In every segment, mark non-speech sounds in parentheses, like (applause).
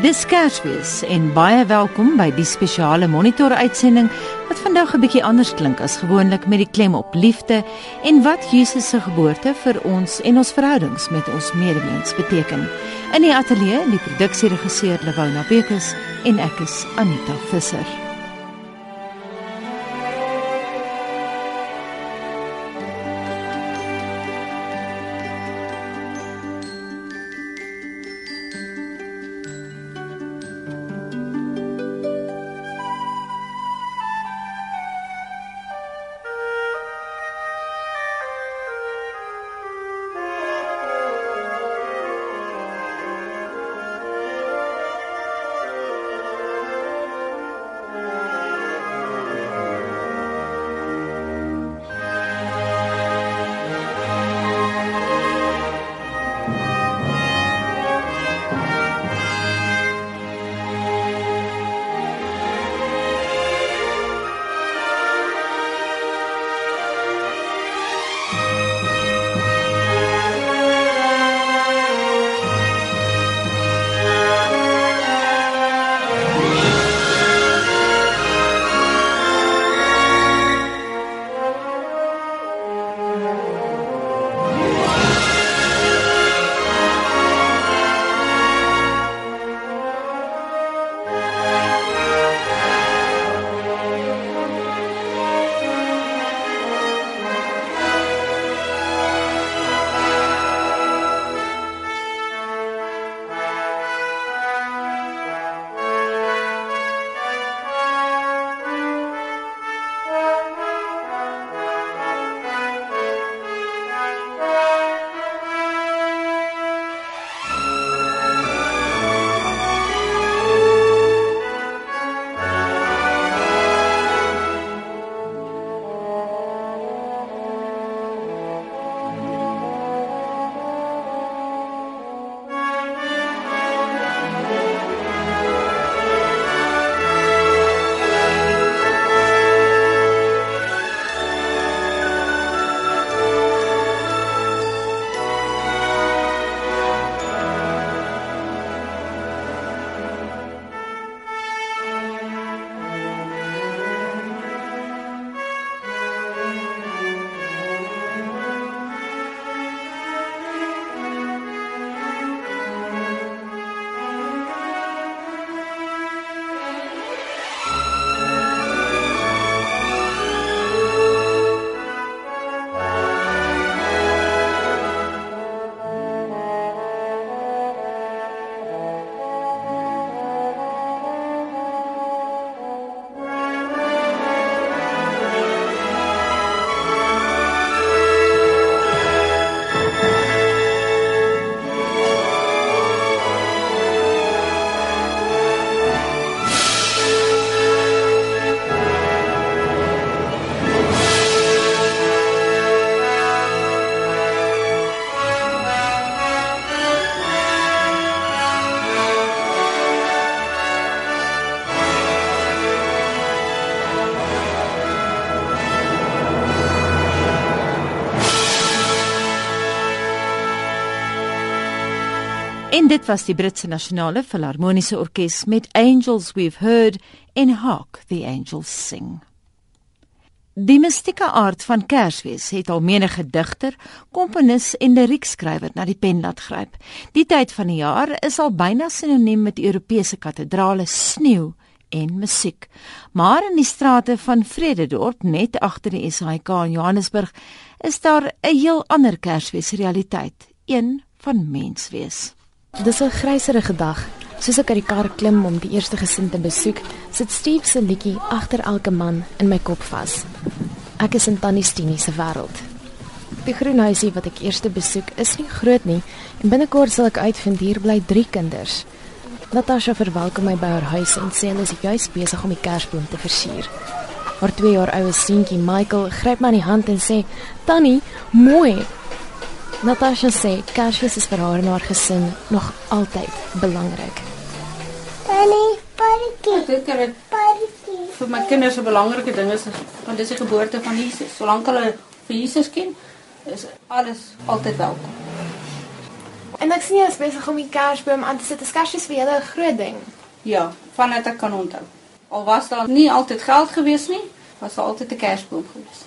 Dis Kersfees en baie welkom by die spesiale monitor uitsending wat vandag 'n bietjie anders klink as gewoonlik met die klem op liefde en wat Jesus se geboorte vir ons en ons verhoudings met ons medemens beteken. In die ateljee die produksieregisseur Lewona Bekes en ek is Anita Visser. En dit was die Britse Nasionale Filharmoniese Orkees met Angels We've Heard en Hark the Angels Sing. Die mystieke aard van Kersfees het al menige digter, komponis en liriekskrywer na die pen laat gryp. Die tyd van die jaar is al byna sinoniem met Europese kathedrale, sneeu en musiek. Maar in die strate van Vrededorp, net agter die SAIK in Johannesburg, is daar 'n heel ander Kersfees realiteit, een van menswees. Dis 'n gryserige dag. Soos ek uit die kar klim om die eerste gesin te besoek, sit Steve se liedjie agter elke man in my kop vas. Ek is in Tannie Stini se wêreld. Die groen huisie wat ek eers besoek is nie groot nie en binnekort sal ek uitvind hier bly 3 kinders. Natasha verwelkom my by haar huis en sê hulle is juis besig om die kersboom te versier. Haar 2 jaar oue seentjie Michael gryp my aan die hand en sê: "Tannie, mooi, Natasha sê Kersfees is vir haar en haar gesin nog altyd belangrik. Tannie, partytjie. Dit kan Partytjie. vir my kinders 'n belangrike ding is want dis die geboorte van Jesus. Solank hulle vir Jesus ken, is alles altyd welkom. En ek sien jy is besig om die kersboom aan te sit. Is Kersfees vir julle 'n groot ding? Ja, vanat ek kan onthou. Al was daar nie altyd geld gewees nie, was daar altyd 'n kersboom gewees.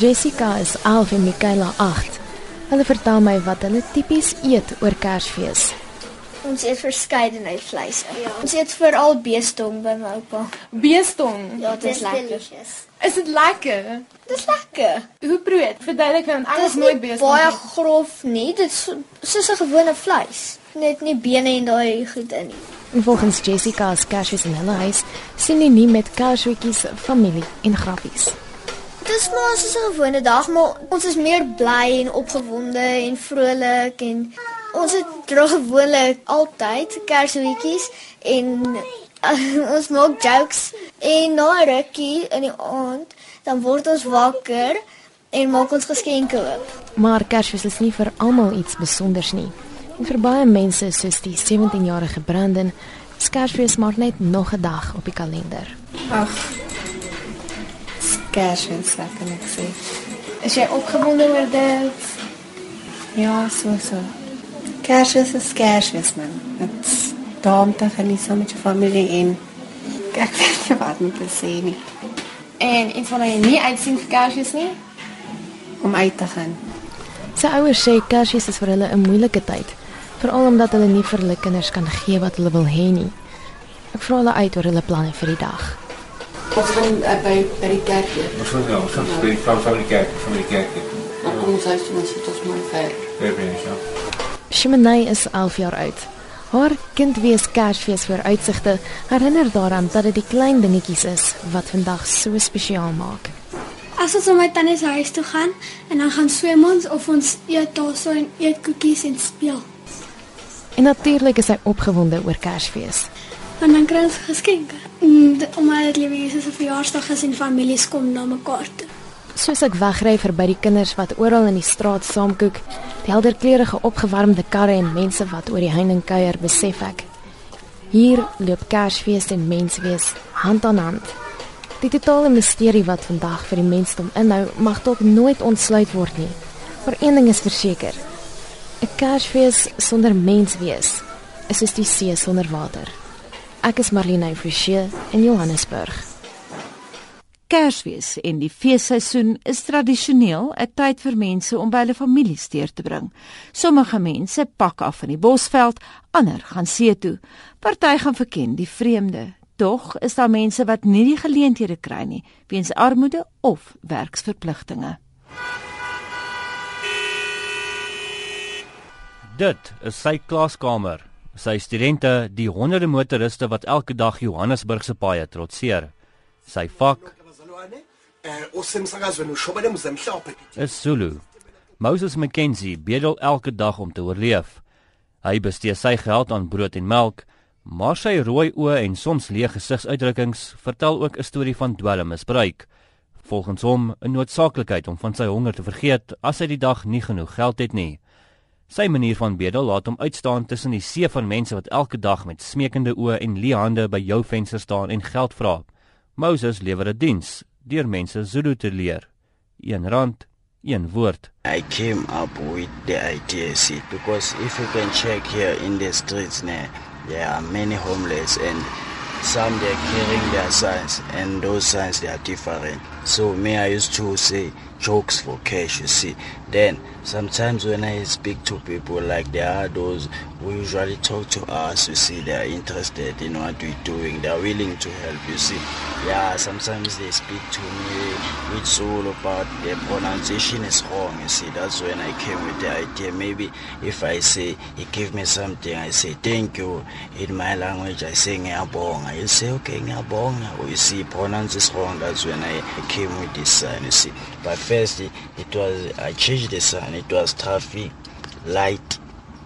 Jessica is 11 en Michaela 8. Hulle vertel my wat hulle tipies eet oor Kersfees. Ons eet verskeidenheid vleis. Ja. Ons eet veral beestong by my oupa. Beestong. Ja, dit is lekker. Is dit lekker? Dit is lekker. Hoe brood? Verduidelik want ek is nooit beestong. baie grof nie. Dit is so- soos 'n gewone vleis. Net nie bene en daai goed in nie. En volgens Jessica se Kersfees in hulle huis sien nie nie met Kersweekies familie en grappies. Dit is maar soos 'n gewone dag, maar ons is meer bly en opgewonde en vrolik en ons het dra gewoonlik altyd Kersweekies en uh, (laughs) ons maak jokes en na 'n rukkie in die aand dan word ons wakker en maak ons geskenke oop. Maar Kersfees is nie vir almal iets spesiaals nie. En vir baie mense soos die 17-jarige Brandon, is Kersfees maar net nog 'n dag op die kalender. Ag. Kersfees, wat kan ek sê? Is jy opgewonde oor dit? Ja, so so. Kersfees is Kersfees man. Dit daarom te geniet saam met jou familie en ek weet nie wat om te sê nie En iets wat jy nie uitsien vir Kersfees nie? om uit te gaan. Sy ouers sê Kersfees is vir hulle 'n moeilike tyd, veral omdat hulle nie vir hulle kinders kan gee wat hulle wil hê nie. Ek vra hulle uit oor hulle planne vir die dag. Ons gaan uh, by by die kerk hier. Ons gaan ja, ons gaan by van van die kerk, van die kerk. Dan kom ons huis toe en sit ons maar ver. Baie ja. Shimonay is 11 jaar oud. Haar kindwees Kersfees vooruitsigte herinner daaraan dat dit die klein dingetjies is wat vandag so spesiaal maak. As ons na my tannie se huis toe gaan en dan gaan swem ons of ons eet daar so en eet koekies en speel. En natuurlik is sy opgewonde oor Kersfees. En dan kry ons geskenke. Mm, Omdat dit liewe Jesus se verjaarsdag is en families kom na mekaar toe. Soos ek wegry verby die kinders wat oral in die straat saamkoek, die helderkleurige opgewarmde karre en mense wat oor die heining kuier, besef ek. Hier loop Kersfees en menswees hand aan hand. Die totale misterie wat vandag vir die mensdom inhou, mag dalk nooit ontsluit word nie. Maar een ding is verseker. 'n Kersfees sonder menswees is soos die see sonder water. Ek is Marlene Forsie in Johannesburg. Kersfees en die feesseisoen is tradisioneel 'n tyd vir mense om by hulle families deur te bring. Sommige mense pak af van die Bosveld, ander gaan see toe. Party gaan verken die vreemde. Tog is daar mense wat nie die geleenthede kry nie weens armoede of werksverpligtinge. Dit is sy klaskamer. Sy studente, die honderde motoriste wat elke dag Johannesburg se paaie trotseer. Sy vak eh is Zulu. Moses McKenzie bedel elke dag om te oorleef. Hy bestee sy geld aan brood en melk, maar sy rooi oë en soms leë gesigsuitdrukkings vertel ook 'n storie van dwelmmisbruik. Volgens hom 'n noodsaaklikheid om van sy honger te vergeet as hy die dag nie genoeg geld het nie. Sy manier van bedel laat hom uitstaan tussen die see van mense wat elke dag met smeekende oë en leë hande by jou venster staan en geld vra. Moses lewer 'n diens deur mense Zulu te leer. Een rand, een woord. I came up with the idea, see, because if you can check here in the streets now, there are many homeless and some they're carrying their signs and those signs they are different. So me, I used to say jokes for cash, you see. Then sometimes when I speak to people, like there are those who usually talk to us, you see, they are interested in what we're doing, they're willing to help, you see. Yeah, sometimes they speak to me with Zulu, but the pronunciation is wrong, you see. That's when I came with the idea. Maybe if I say, he give me something, I say, thank you. In my language, I say, ngiyabonga. I say, okay, ngiyabonga. Or you see, pronounce is wrong. That's when I came with this sign, you see. But first, it, it was, I changed the sign. It was traffic light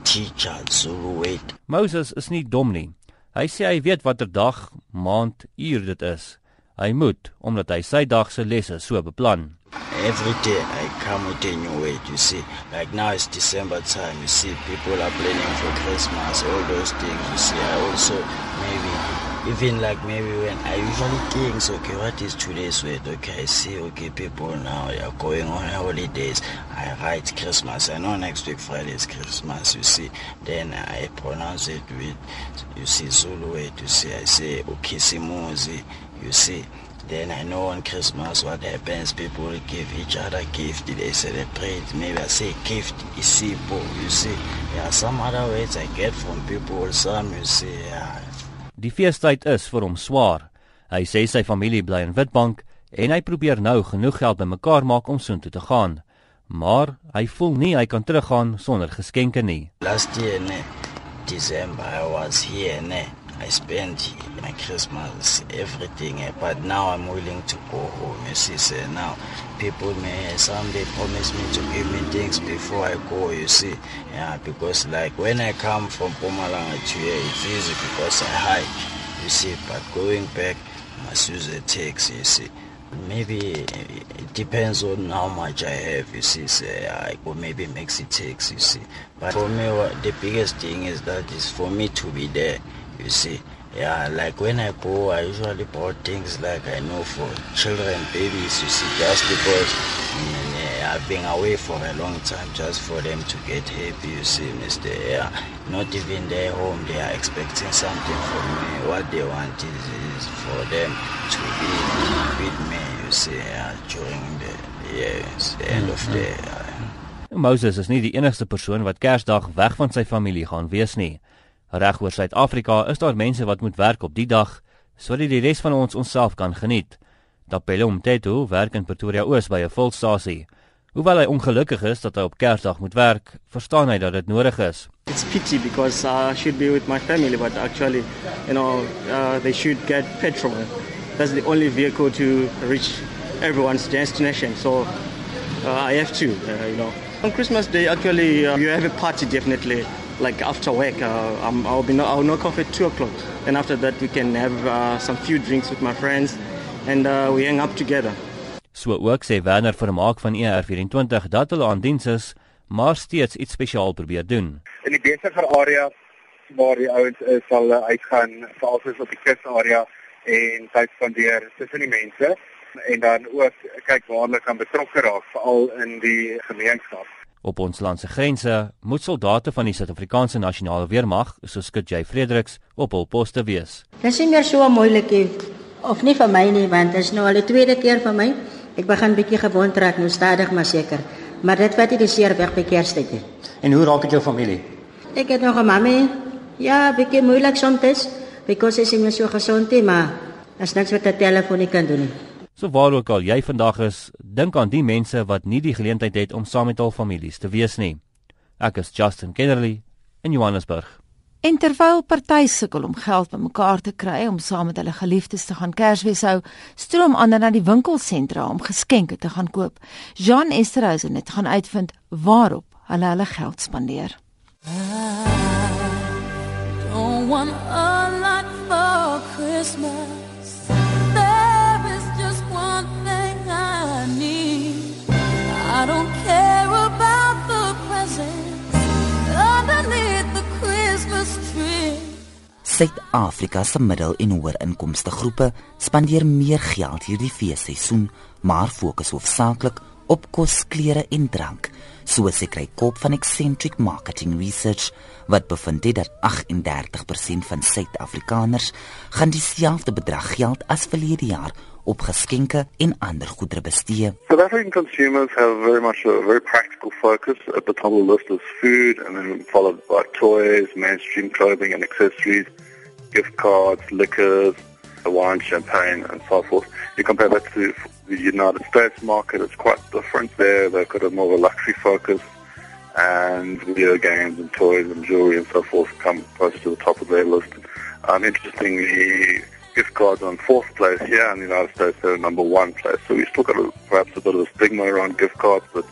teacher Zulu wait. Moses is nie dom nie. Hy sê hy weet watter dag, maand, uur dit is. Hy moet omdat hy sy dag se lesse so beplan. Every day I come with a new weight, you see. Like now it's December time, you see, people are planning for Christmas, all those things, you see. I also maybe even like maybe when I usually think, okay, what is today's weight? Okay, I see, okay, people now they are going on holidays. I write Christmas. I know next week Friday is Christmas, you see. Then I pronounce it with, you see, Zulu weight, you see. I say, okay, Simuzi, you see. Then I know on Christmas what happens, people give each other gift, they celebrate. Maybe I say gift is simple, you see. There Yeah, some other words I get from people, some you see, yeah. Die feestyd is vir hom swaar. Hy sê sy familie bly in Witbank en hy probeer nou genoeg geld bymekaar maak om soontoe te gaan. Maar hy voel nie hy kan teruggaan sonder geskenke nie. Last year, ne, December, I was here, ne. I spent my Christmas, everything, eh, but now I'm willing to go home. You see, now people may someday promise me to give me things before I go. You see, yeah, because like when I come from Pumalanga to here, it's easy because I hike. You see, but going back, I must use a taxi. You see. Maybe it depends on how much I have, you see, say I or maybe makes it takes, you see. But for me, the biggest thing is that is for me to be there you see yeah like when i go i usually bought things like i know for children babies you see just because mm, yeah, i've been away for a long time just for them to get happy you see mr yeah not even their home they are expecting something from me what they want is, is for them to be with me you see yeah, during the yes the end of the yeah. Moses is nie die enigste persoon wat Kersdag weg van sy familie gaan wees nie. Reg oor Suid-Afrika is daar mense wat moet werk op die dag sodat die res van ons onsself kan geniet. Tapelo Mteto werk in Pretoria Oos by 'n volstasie. Hoewel hy ongelukkig is dat hy op Kersdag moet werk, verstaan hy dat dit nodig is. It's pity because uh, I should be with my family but actually, you know, uh, they should get petrol. That's the only vehicle to reach everyone's destination. So uh, I have to, uh, you know. On Christmas Day, actually, uh, you have a party definitely. Like after work. Uh, I'm, I'll be I'll knock off at two o'clock, and after that we can have uh, some few drinks with my friends, and uh, we hang up together. So ook sê Werner vir maak van ER24 dat hulle aan diens is, maar steeds iets spesiaal probeer doen. In die besigger area waar die ouens is, sal hulle uitgaan veral soos op die kusarea en tyd spandeer tussen die mense en dan ook kyk waar hulle kan betrokke raak veral in die gemeenskap. Op ons land se grense moet soldate van die Suid-Afrikaanse Nasionale Weermag, soos Skut J Fredericks, op hul poste wees. Dit is nie meer so moeilik nie of nie vir my nie, want dit is nou al die tweede keer vir my. Ek begin bietjie gewond raak, nou stadig maar seker. Maar dit wat die seer weg by Kerstyd. En hoe raak dit jou familie? Ek het nog 'n mamma. Ja, bietjie moeilik soms, because sy is nie so gesond nie, maar as niks wat 'n telefoon kan doen nie. So waar ook al jy vandag is, dink aan die mense wat nie die geleentheid het om saam met hul families te wees nie. Ek is Justin Kennerly in Johannesburg. En terwyl party sukkel om geld bymekaar te kry om saam met hulle geliefdes te gaan Kersfees hou, stroom ander na die winkelsentra om geskenke te gaan koop. Jean Esterhuizen het gaan uitvind waarop hulle hulle geld spandeer. Don't want a lot for Christmas. Suid-Afrika se middel- en hoër-inkomste groepe spandeer meer geld hierdie feesseisoen, maar fokus hoofsaaklik op kos, klere en drank, soos ek kry kop van Eccentric Marketing Research wat bevind het dat 38% van Suid-Afrikaners gaan dieselfde bedrag geld as verlede jaar op geskenke en ander goedere bestee. South African consumers have very much a very practical focus. At the top of the list is food and then followed by toys, mainstream clothing and accessories, gift cards, liquors, wine, champagne and so forth. You compare that to the United States market, it's quite different there. They've got a more of a luxury focus and video games and toys and jewelry and so forth come close to the top of their list. Um, interestingly, gift cards are on fourth place here in the United States. They're number one place. So we still got a, perhaps a bit of a stigma around gift cards, but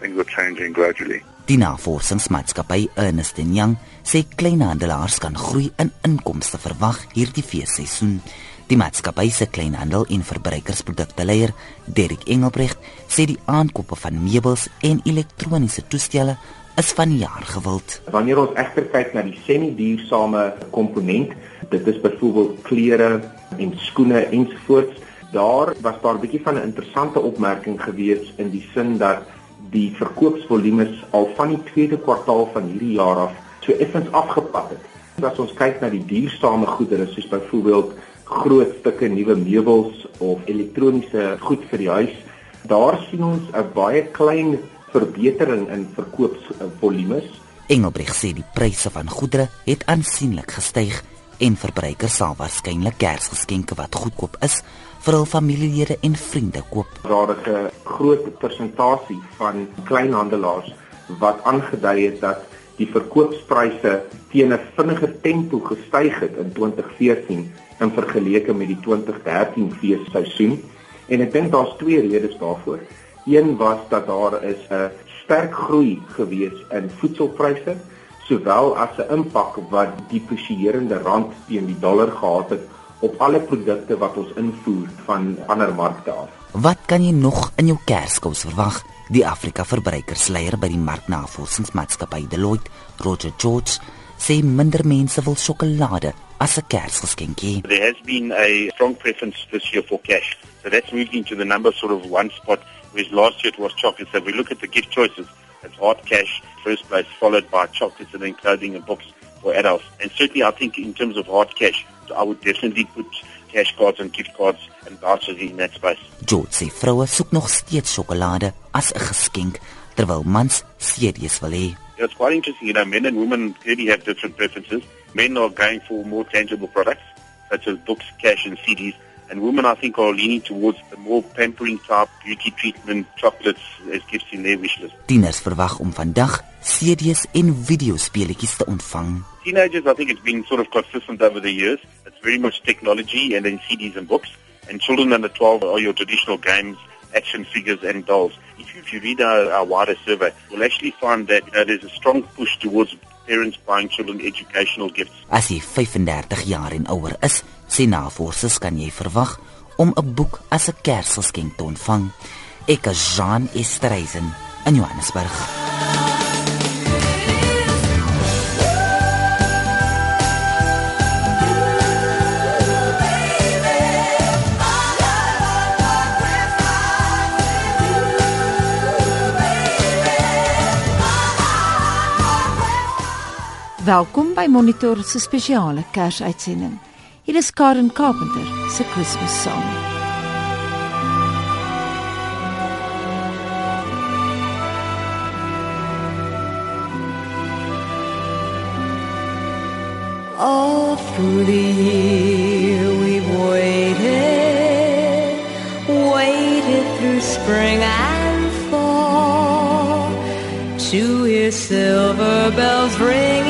things are changing gradually. Die navorsingsmaatskappy Ernst Young sê kleinhandelaars kan groei in inkomste verwag hierdie feesseisoen. Die maatskappy se kleinhandel en verbruikersprodukte leier, Derek Engelbrecht, sê die aankope van meubels en elektroniese toestelle is van jaar gewild. Wanneer ons egter kyk na die semi-duursame komponent, dit is byvoorbeeld klere en skoene ensovoorts, daar was daar 'n bietjie van 'n interessante opmerking gewees in die sin dat die verkoopsvolumes al van die tweede kwartaal van hierdie jaar af so effens afgepak het. As ons kyk na die duursame goedere soos byvoorbeeld groot stukke nuwe meubels of elektroniese goed vir die huis, daar sien ons 'n baie klein verbetering in verkoopsvolumes. Engelbreg sê die pryse van goedere het aansienlik gestyg en verbruikers sal waarskynlik Kersgeskenke wat goedkoop is vir hul familielede en vriende koop. Daar is 'n groot persentasie van kleinhandelaars wat aangedui het dat die verkoopspryse teen 'n vinniger tempo gestyg het in 2014 in vergelyking met die 2013 feesseisoen. En ek dink daar's twee redes daarvoor. Een was dat daar is 'n sterk groei gewees in voedselpryse sowel as 'n impak wat die positierende rand teen die dollar gehad het op alle produkte wat ons invoer van ander markte af. Wat kan jy nog in jou Kerskous verwag? Die Afrika Verbruikersleier by die Marknavorsingsmaatskappy Deloitte, Roger George, sê minder mense wil sjokolade as 'n Kersgeskenkie. There has been a strong preference this year for cash. So that's moving to the number sort of one spot whereas last year it was chocolates. So if we look at the gift choices, it's hard cash first place, followed by chocolates and then clothing and books for adults. And certainly I think in terms of hard cash, I would definitely put cash cards and gift cards and vouchers in that space. George sê vroue soek nog steeds sjokolade as 'n geskenk terwyl mans serieus wil hê. Yeah, it's quite interesting, you know, men and women clearly have different preferences. Men are going for more tangible products such as books, cash and CDs and women I think are leaning towards the more pampering type beauty treatment chocolates as gifts in their wish list. Tieners verwag om vandag CD's en videospeletjies te ontvang. Teenagers I think it's been sort of consistent over the years. It's very much technology and then CDs and books and children under 12 are your traditional games action figures and dolls. If you, if you read our, our wider survey, you'll actually find that you know, there's a strong push towards parents buying children educational gifts. As jy 35 jaar en ouer is, sê navorsers kan jy verwag om 'n boek as 'n Kersgeskenk te ontvang. Ek is Jean Estreisen in Johannesburg. Welkom by Monitor se spesiale Kersuitsending. Hier is Karen Carpenter se Kersfees song. All through the year we've waited, waited through spring and fall to hear silver bells ringing,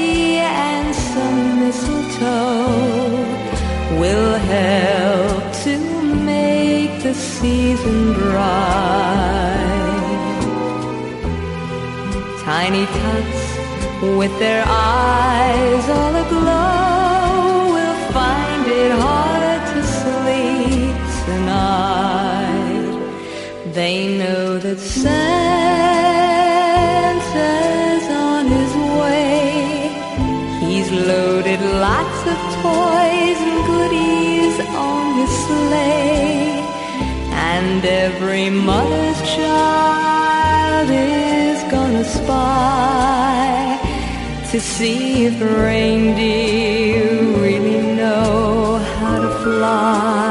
mistletoe will help to make the season bright. Tiny tots with their eyes all aglow will find it hard to sleep tonight. They know that every mother's child is gonna spy to see if reindeer really know how to fly.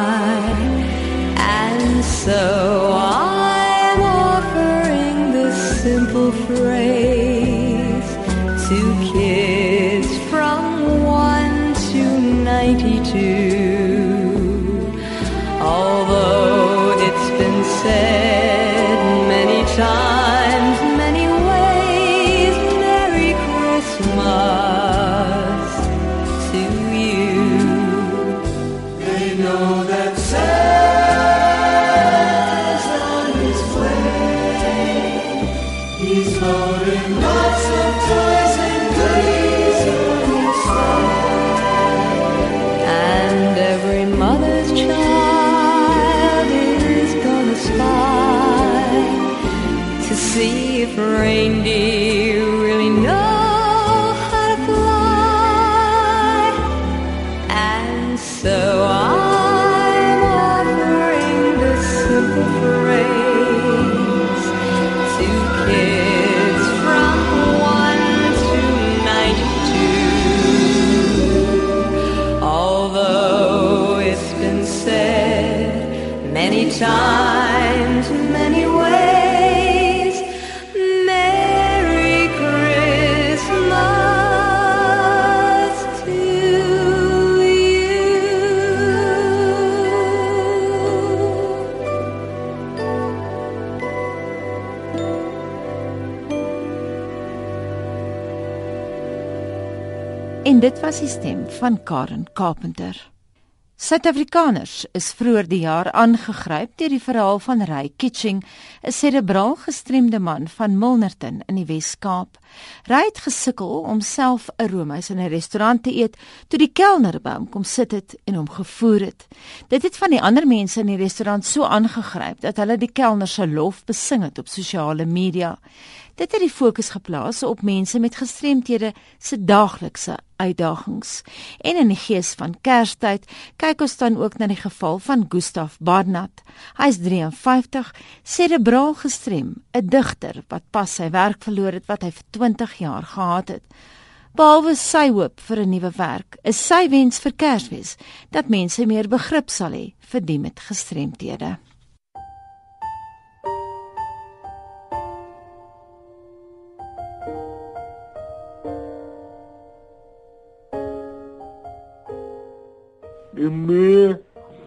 Karen Carpenter. Suid-Afrikaners is vroeër die jaar aangegryp deur die verhaal van Ray Kitching, 'n serebraal gestremde man van Milnerton in die Wes-Kaap. Ray het gesukkel om self 'n roomys in 'n restaurant te eet toe die kelner by hom kom sit het en hom gevoer het. Dit het van die ander mense in die restaurant so aangegryp dat hulle die kelner se lof besing het op sosiale media. Dit het die fokus geplaas op mense met gestremthede se daaglikse uitdagings. En in die gees van Kerstyd kyk ons dan ook na die geval van Gustaf Barnard. Hy is 53, serebraal gestrem, 'n digter wat pas sy werk verloor het wat hy vir 20 jaar gehad het. Behalwe sy hoop vir 'n nuwe werk, is sy wens vir Kersfees dat mense meer begrip sal hê vir die met gestremthede. Die meer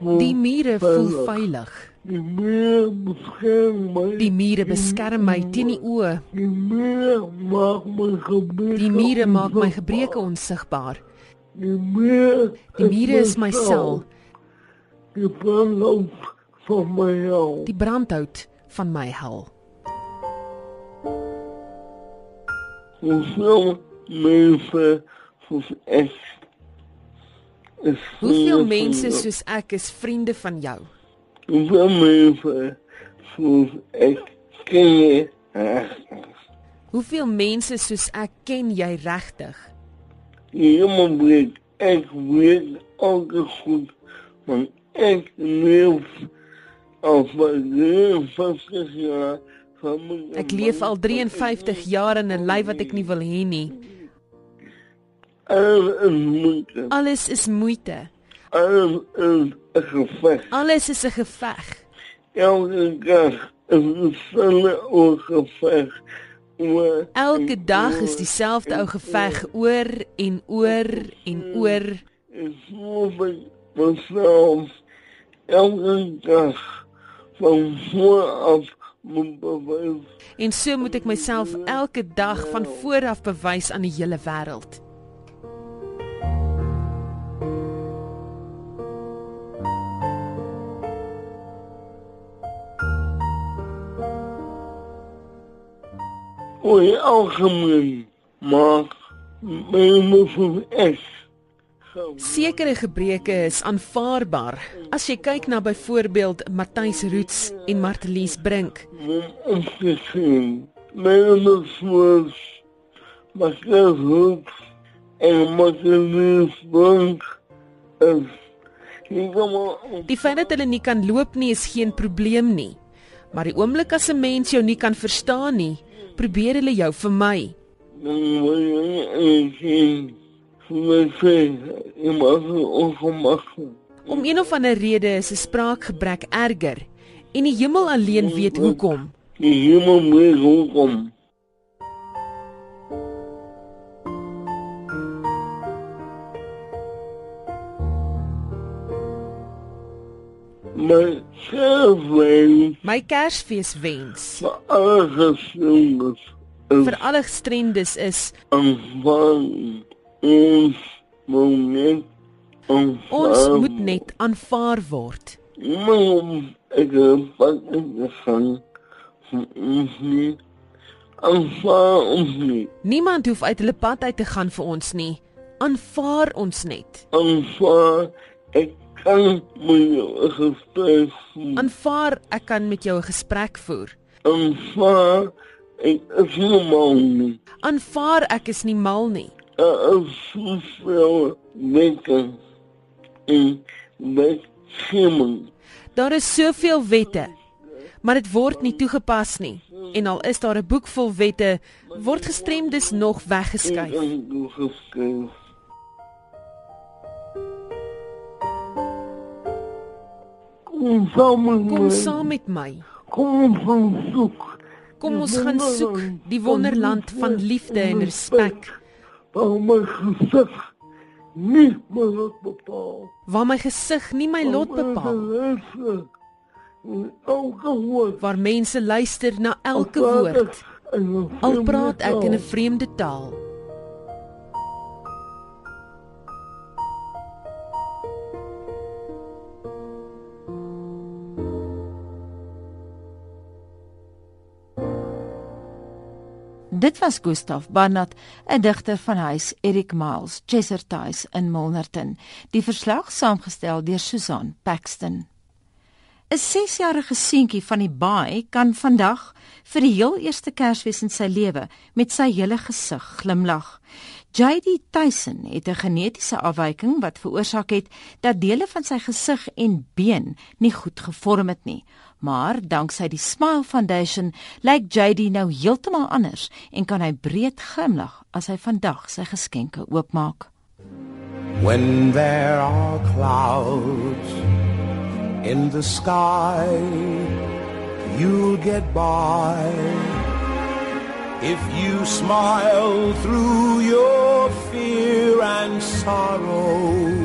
Die mure voel veilig. Die meer beskerm my. Die mure beskerm my teen die oë. Die meer maak my gebreke. Die mure maak my gebreke onsigbaar. Die meer Die mure is my sel, Die brandhout van my hel. die brandhout van my hel. Hoeveel mense soos ek is Hoeveel vriende mense jou? soos ek is vriende van jou? Hoeveel mense soos ek ken jy regtig? Hoeveel mense soos ek ken jy regtig? Iemand weet, ek weet elke goed, want ek leef al vir 53 jaar Ek leef al 53 jaar in 'n lewe wat ek nie wil hê nie. Alles is moeite. Alles is moeite. Alles is 'n geveg. Alles is 'n geveg. Elke dag is dieselfde ou geveg. oor Elke dag is dieselfde ou geveg oor en oor en oor. By myself elke dag van voor af moet bewys. En so moet ek myself elke dag van voor af bewys aan die hele wêreld. Oor die algemeen maak mense ek Sekere gebreke is aanvaarbaar. As jy kyk na byvoorbeeld Matthys Roots en Martelies Brink. Mense Marcus Hoek en Martelies Brink is die feit dat hulle nie kan loop nie is geen probleem nie. Maar die oomblik as 'n mens jou nie kan verstaan nie, probeer hulle jou vermy. Om een of ander rede is 'n spraakgebrek erger en die hemel alleen weet hoekom. Die hemel weet hoekom. My selfwens My Kersfees wens vir alle gesindes vir alle gestremdes is aanvaar ons moet ons moet net aanvaar word. Maar ek ek gaan ons nie aanvaar ons nie. Niemand hoef uit hulle pad uit te gaan vir ons nie. Aanvaar ons net. Aanvaar ek kan met jou 'n gesprek voer. Aanvaar ek kan met jou 'n gesprek voer. Aanvaar ek is nie mal nie. Aanvaar ek is nie mal nie. Daar is soveel wette en wetgewing. Daar is soveel wette, maar dit word nie toegepas nie. En al is daar 'n boek vol wette, word gestremdes nog weggeskuif. Kom saam met Kom my. saam met my. Kom ons gaan soek. Kom ons gaan soek die wonderland van liefde en respek. Waar my gesig nie my lot bepaal. Waar my gesig nie my lot bepaal. Waar mense luister na elke woord. Al praat ek in 'n vreemde taal. Dit was Gustaf Barnard, 'n digter van huis Erik Miles, Chesterton's in Milnerton. Die verslag saamgestel deur Susan Paxton. 'n 6-jarige seentjie van die baai kan vandag vir die heel eerste Kersfees in sy lewe met sy hele gesig glimlag. JD Tyson het 'n genetiese afwyking wat veroorsaak het dat dele van sy gesig en been nie goed gevorm het nie. Maar danksy die Smile Foundation lyk JD nou heeltemal anders en kan hy breed glimlag as hy vandag sy geskenke oopmaak. When there are clouds in the sky, you'll get by. If you smile through your fear and sorrow.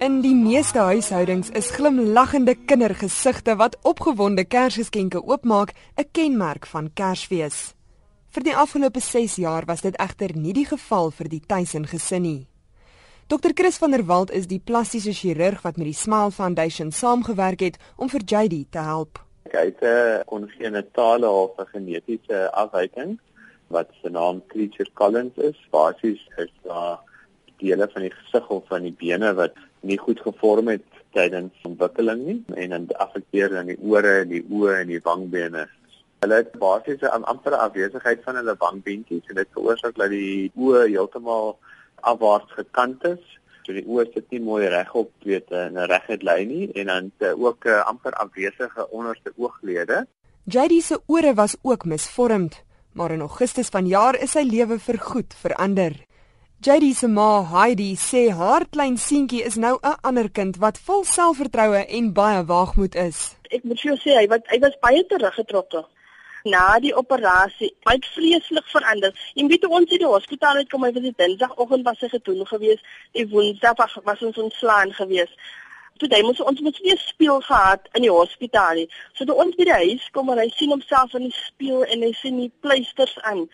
In die meeste huishoudings is glimlaggende kindergesigte wat opgewonde Kersgeskenke oopmaak 'n kenmerk van Kersfees. Vir die afgelope 6 jaar was dit egter nie die geval vir die Tyson gesin nie. Dr Chris van der Walt is die plastiese chirurg wat met die Smile Foundation saamgewerk het om vir JD te help. Hy het 'n kongenitale of 'n genetiese afwyking wat se naam Creature Collins is. Basies is daar dele van die gesig of van die bene wat nie goed gevorm het tydens ontwikkeling nie en dan affekteer dan die ore, die oë en die wangbene. Hulle het basies 'n amptere afwesigheid van hulle wangbeentjies en dit veroorsaak dat die oë heeltemal afwaarts gekant is. So die oë sit nie mooi regop weet in 'n reguit lyn nie en dan ook 'n uh, amper afwesige onderste ooglede. JD se ore was ook misvormd, maar in Augustus vanjaar is sy lewe vergoed verander. JD se ma, Heidi, sê haar klein seentjie is nou 'n ander kind wat vol selfvertroue en baie waagmoed is. Ek moet vir jou sê hy wat hy was baie teruggetrokke na die operasie. Hy het vreeslik verander. Jy weet ons uit die hospitaal uitkom, hy was die Dinsdagoggend was hy gedoen gewees. Die Woensdag was, ons ontslaan gewees. Toe hy moes ons moet weer speel gehad in die hospitaal. nie. So toe ons by die huis kom en hy sien homself in die spieël en hy sien die pleisters aan.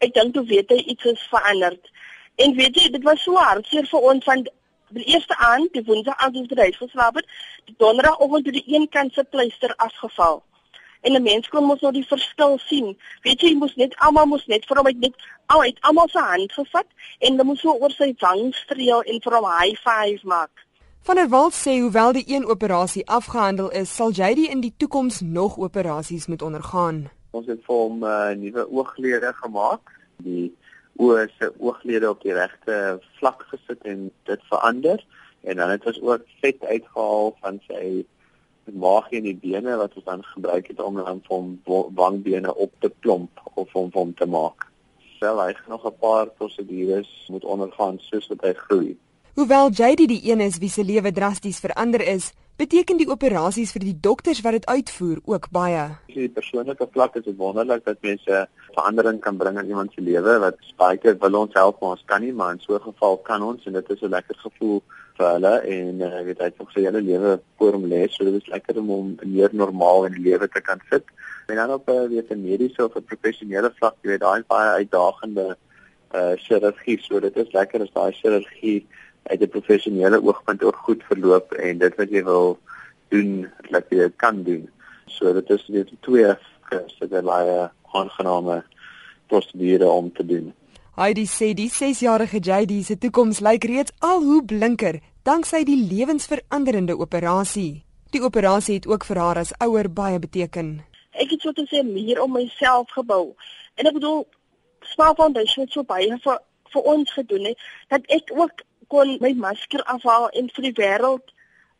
Ek dink toe weet hy iets is veranderd. En weet jy, dit was so hartseer vir ons van die eerste aand, die woensdag aand toe hy geslaap het, die donderdagoggend toe die een kant se pleister afgeval. En 'n mens kon mos nou die verskil sien. Weet jy, jy moes net almal moes net vir hom uit net al uit almal se hand gevat en hulle moes so oor sy wang streel en vir hom high five maak. Van der Walt sê hoewel die een operasie afgehandel is, sal JD in die toekoms nog operasies moet ondergaan. Ons het vir hom 'n uh, nuwe ooglede gemaak. Die oë se ooglede op die regte vlak gesit en dit verander en dan het ons ook vet uitgehaal van sy maagie en die bene wat ons dan gebruik het om dan hom wangbene op te klomp of om hom te maak. Wel hy gaan nog 'n paar prosedures moet ondergaan soos wat hy groei. Hoewel JD die een is wie se lewe drasties verander is, beteken die operasies vir die dokters wat dit uitvoer ook baie. Die persoonlike vlak is wonderlik dat mense verandering kan bring in iemand se lewe wat baie keer wil ons help maar ons kan nie maar in so 'n geval kan ons en dit is 'n lekker gevoel vir hulle en uh, weet hy het nog sy hele lewe voor hom lê so dit is lekker om hom meer normaal in die lewe te kan sit en dan op 'n uh, weet 'n mediese of 'n professionele vlak jy weet daai baie uitdagende uh chirurgie so dit is lekker as daai chirurgie uit 'n professionele oogpunt ook goed verloop en dit wat jy wil doen dat jy kan doen so dit is net twee so dit baie aangename prosedure om te doen Heidi sê die 6-jarige JD se toekoms lyk reeds al hoe blinker danksy die lewensveranderende operasie. Die operasie het ook vir haar as ouer baie beteken. Ek het so te sê meer om myself gebou. En ek bedoel Smile Foundation het so baie vir vir ons gedoen het dat ek ook kon my masker afhaal en vir die wêreld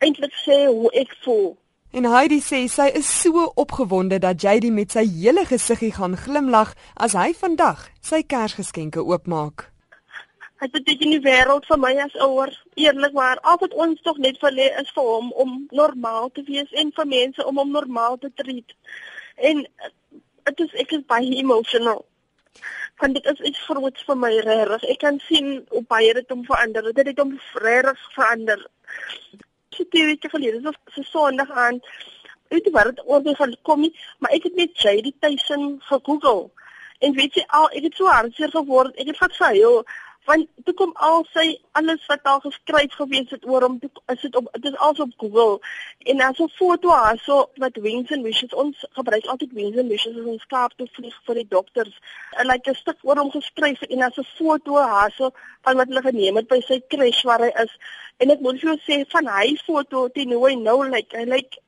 eintlik sê hoe ek voel. En Heidi sê sy is so opgewonde dat JD met sy hele gesiggie gaan glimlag as hy vandag sy Kersgeskenke oopmaak. Dit beteken die wêreld vir my as ouer, eerlikwaar, al wat ons tog net vir lê is vir hom om normaal te wees en vir mense om hom normaal te treat. En dit is ek is baie emotional. Want dit is iets groots vir my regtig. Ek kan sien hoe baie dit hom verander. Dit het hom regtig verander so twee weke gelede, dit was so Sondag aan. Jy wat dit oor gaan kom nie, maar ek het net JD Tyson gegoogel. En weet jy al, ek het so hartseer geword. Ek het vat sy, want toe kom al sy alles wat al geskryf gewees het oor hom, is dit op dit is alles op Google. En dan so foto haar so wat wings and wishes ons gebruik altyd wings and wishes as ons skaap te vlieg vir die dokters. En like 'n stuk oor hom geskryf en dan so foto haar so van wat hulle geneem het by sy crash waar hy is. En ek moet jou sê van hy foto teen hoe hy nou lyk, like, hy lyk like,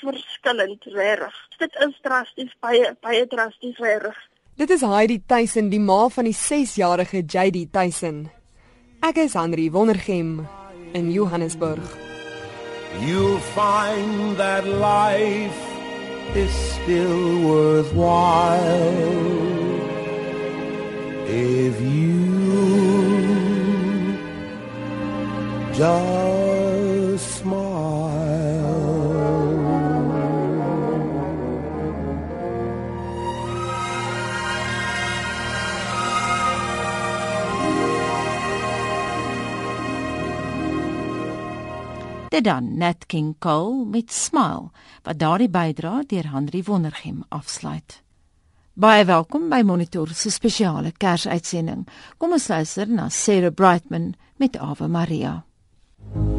verskillend regtig. Dit is drasties baie baie drasties regtig. Dit is Heidi Tyson, die ma van die 6-jarige JD Tyson. Ek is Henry Wondergem in Johannesburg. You'll find that life is still worthwhile if you just Dit dan Nat King Cole met Smile wat daardie bydra deur Henry Wondergem afsluit. Baie welkom by Monitor se spesiale Kersuitsending. Kom ons luister na Sarah Brightman met Ave Maria. En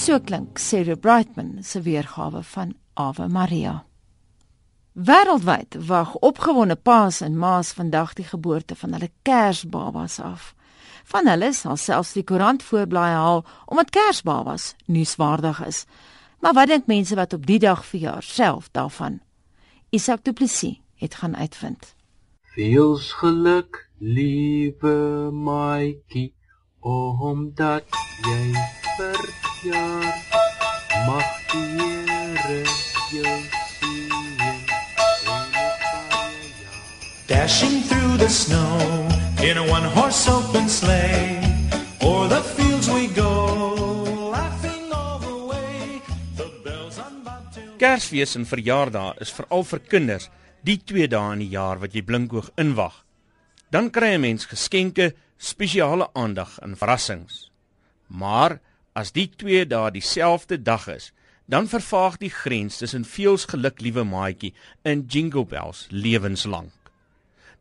so klink Sarah Brightman se weergawe van Ave Maria. Wêreldwyd wag opgewonde paas en ma's vandag die geboorte van hulle Kersbabas af. Van hulle sal selfs die koerant voorblaai haal omdat Kersbabas nuuswaardig is. Maar wat dink mense wat op die dag verjaar self daarvan? Isak Du Plessis het gaan uitvind. Veels geluk, liewe maatjie, omdat jy verjaar. Mag die Here jou seën. Dashing through the snow in a one horse open sleigh. O'er the fields we go, laughing all the way. The bells on bobtail. Kersfees en verjaardae is veral vir kinders die twee dae in die jaar wat jy blinkoog inwag. Dan kry 'n mens geskenke, spesiale aandag en verrassings. Maar as die twee dae dieselfde dag is, dan vervaag die grens tussen veels geluk liewe maatjie in Jingle Bells lewenslank.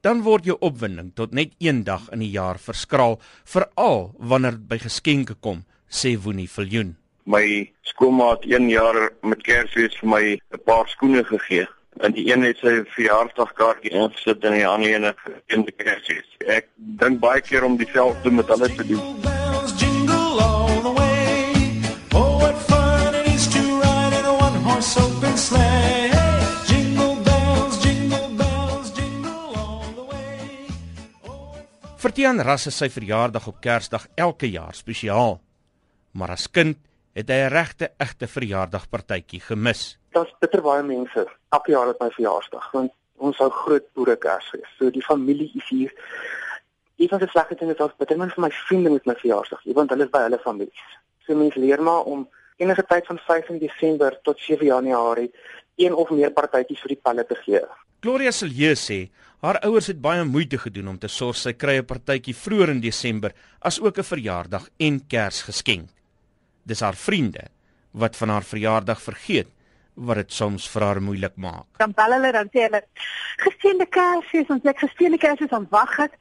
Dan word jou opwinding tot net een dag in die jaar verskraal, veral wanneer dit by geskenke kom, sê Woenie Viljoen. My skoolmaat 1 jaar met Kersfees vir my 'n paar skoene gegee. En die een het sy verjaarsdagkaartjie ingesit en die ander een 'n Kersfees. Ek dink baie keer om dieselfde met hulle te doen. Tiaan Ras is sy verjaardag op Kersdag elke jaar spesiaal. Maar as kind het hy 'n regte egte verjaardagpartytjie gemis. Daar's bitter baie mense elke jaar op my verjaarsdag want ons hou groot boere Kersfees. So die familie is hier. Een van die slegte dinge is dat bitter min van my vriende met my verjaarsdag, want hulle is by hulle families. So mense leer maar om enige tyd van 5 Desember tot 7 Januarie een of meer partytjies vir die palle te gee. Gloria Silje sê haar ouers het baie moeite gedoen om te sorg sy kry 'n partytjie vroeër in Desember as ook 'n verjaardag en Kersgeskenk. Dis haar vriende wat van haar verjaardag vergeet wat dit soms vir haar moeilik maak. dan bel hulle dan sê hulle geseënde Kersfees ons ek geseënde Kersfees aan wag ek.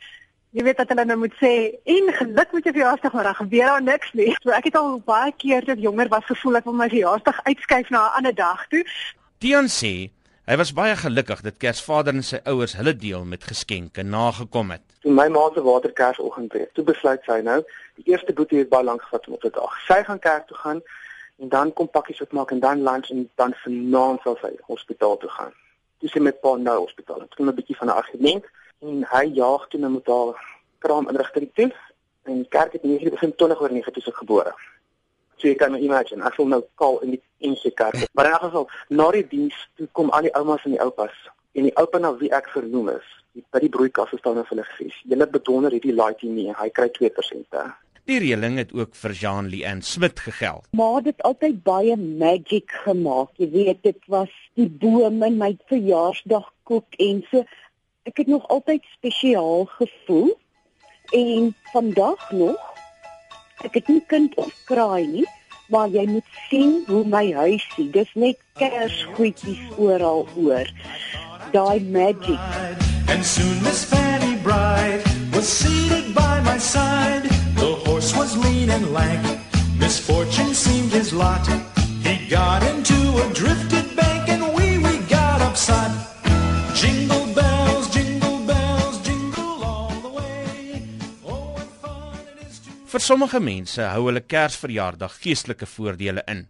Jy weet dat hulle nou moet sê en geluk met jou verjaarsdag maar dan gebeur daar niks nie. So ek het al baie keer toe ek jonger was gevoel ek wil my verjaarsdag uitskuif na 'n ander dag toe. Tiaan sê hy was baie gelukkig dat Kersvader en sy ouers hulle deel met geskenke nagekom het. Toe my ma se waterkersoggend het, toe besluit sy nou, die eerste boetie het baie lank gevat om op te dag. Sy gaan kerk toe gaan en dan kom pakkies oopmaak en dan lunch en dan vanaand sal sy hospitaal toe gaan. Toe sy met pa nou hospitaal. Dit kom 'n bietjie van 'n argument en hy jaag toe met haar kraam inrigting toe en die kerk het nie begin 20 oor 9 toe sy gebore. So jy kan nou imagine, ek sal nou kaal in die enige kerk. Maar in elk geval, na die diens toe kom al die oumas en die oupas en die oupa na wie ek vernoem is, die by die broeikasse staan nou vir hulle gesê, "Julle bedonder hierdie laaitjie nie, hy kry 2%." Hè. Die reëling het ook vir Jean Leanne Smit gegeld. Maar dit het altyd baie magic gemaak. Jy weet, dit was die bome, my verjaarsdagkoek en so. Ek het nog altyd spesiaal gevoel. En vandag nog ek het nie kind of kraai nie, maar jy moet sien hoe my huisie, dis net kersgoedjies oral oor. Daai magic. And soon Miss Fanny Bright was seated by my side. The horse was lean and lank. Misfortune seemed his lot. He got into a drifted Vir sommige mense hou hulle Kersverjaardag geestelike voordele in.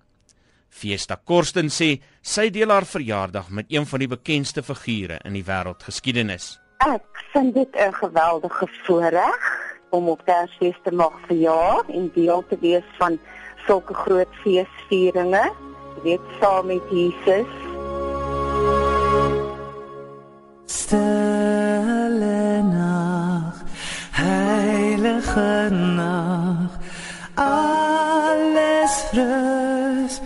Fiesta Korsten sê sy deel haar verjaardag met een van die bekendste figure in die wêreldgeskiedenis. Ek vind dit 'n geweldige voorreg om op Kersfees te mag verjaar en deel te wees van sulke groot feesvieringe. Jy weet saam met Jesus. Stille nacht, heilige nacht, alles rust,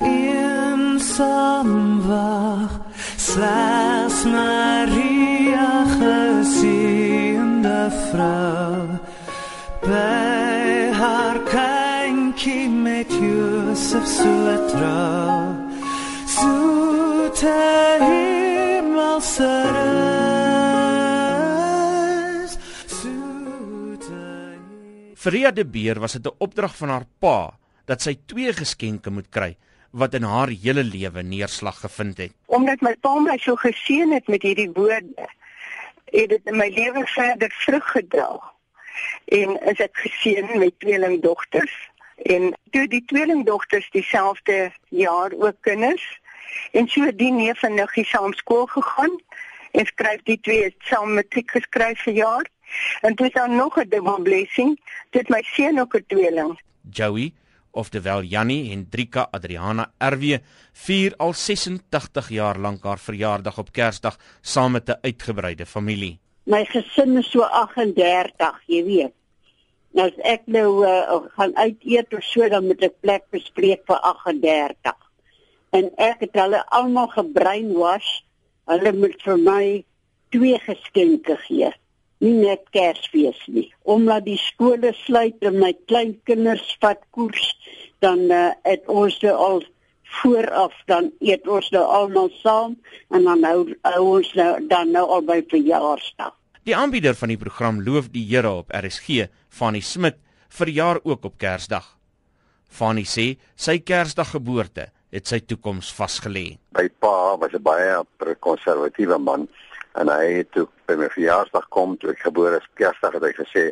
eenzaam wacht, slechts Maria geziende vrouw, bij haar kindje met Jozef zo trouw, zoete hemelse rust, Ria de Beer was dit 'n opdrag van haar pa dat sy twee geskenke moet kry wat in haar hele lewe neerslag gevind het. Omdat my pa my so geseën het met hierdie woorde, het dit in my lewe verder vrug gedra. En is ek geseën met tweelingdogters en toe die tweelingdogters dieselfde jaar ook kinders en so die neef en niggie saam skool gegaan en skryf die twee saam matriek geskryf vir jaar. En dit is dan nog 'n dubbel blessing. Dit my seun ook 'n tweeling. Joey oftewel Jannie Hendrika Adriana RW vier al 86 jaar lank haar verjaardag op Kersdag saam met 'n uitgebreide familie. My gesin is so 38, jy weet. Nou as ek nou uh, gaan uit eet of so dan moet ek plek bespreek vir 38. En ek het hulle almal gebrainwash. Hulle moet vir my twee geskenke gee nie net Kersfees nie. Omdat die skole sluit en my kleinkinders vat koers, dan uh, het ons nou al vooraf dan eet ons nou almal saam en dan hou, hou ons nou dan nou al by verjaarsdag. Die aanbieder van die program Loof die Here op RSG, Fanny Smit, verjaar ook op Kersdag. Fanny sê sy Kersdag geboorte het sy toekoms vasgelê. My pa was 'n baie konservatiewe man en hy het toe by my verjaarsdag kom toe ek gebore is Kersdag het hy gesê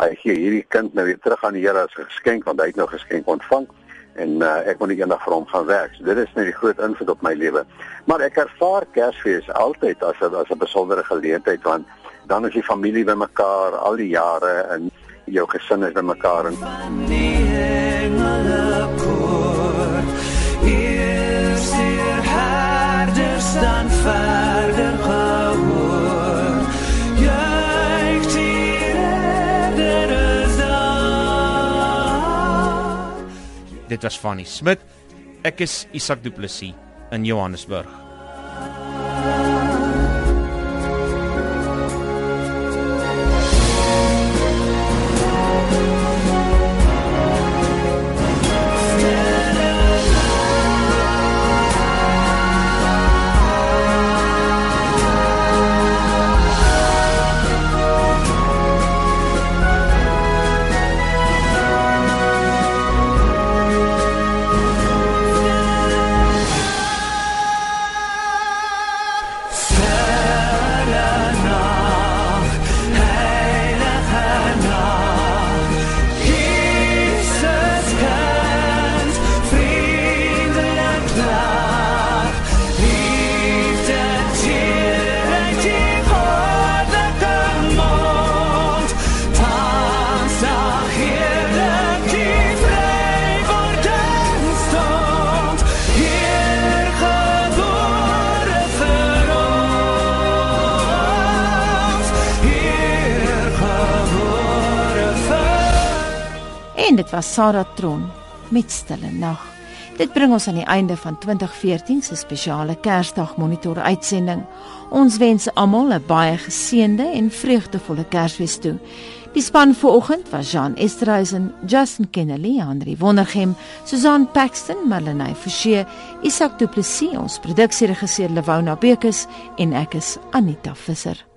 hy gee hierdie kind nou weer terug aan die Here as 'n geskenk want hy het nou geskenk ontvang en uh, ek moet eendag vir hom gaan werk. So dit is net die groot invloed op my lewe. Maar ek ervaar Kersfees altyd as 'n as 'n besondere geleentheid want dan is die familie bymekaar al die jare en jou gesin is bymekaar en dan verder gehoor Juig die redder is daar Dit was Fanny Smit. Ek is Isak Du Plessis in Johannesburg. Was Sarah Tron met Stille Nag. Dit bring ons aan die einde van 2014 se spesiale Kersdag monitor uitsending. Ons wens almal 'n baie geseënde en vreugdevolle Kersfees toe. Die span vanoggend was Jean Esterhuizen, Justin Kennedy, Henry Wondergem, Susan Paxton, Marlenae Forsie, Isak Du Plessis, ons produksieregisseur Lewona Bekes en ek is Anita Visser.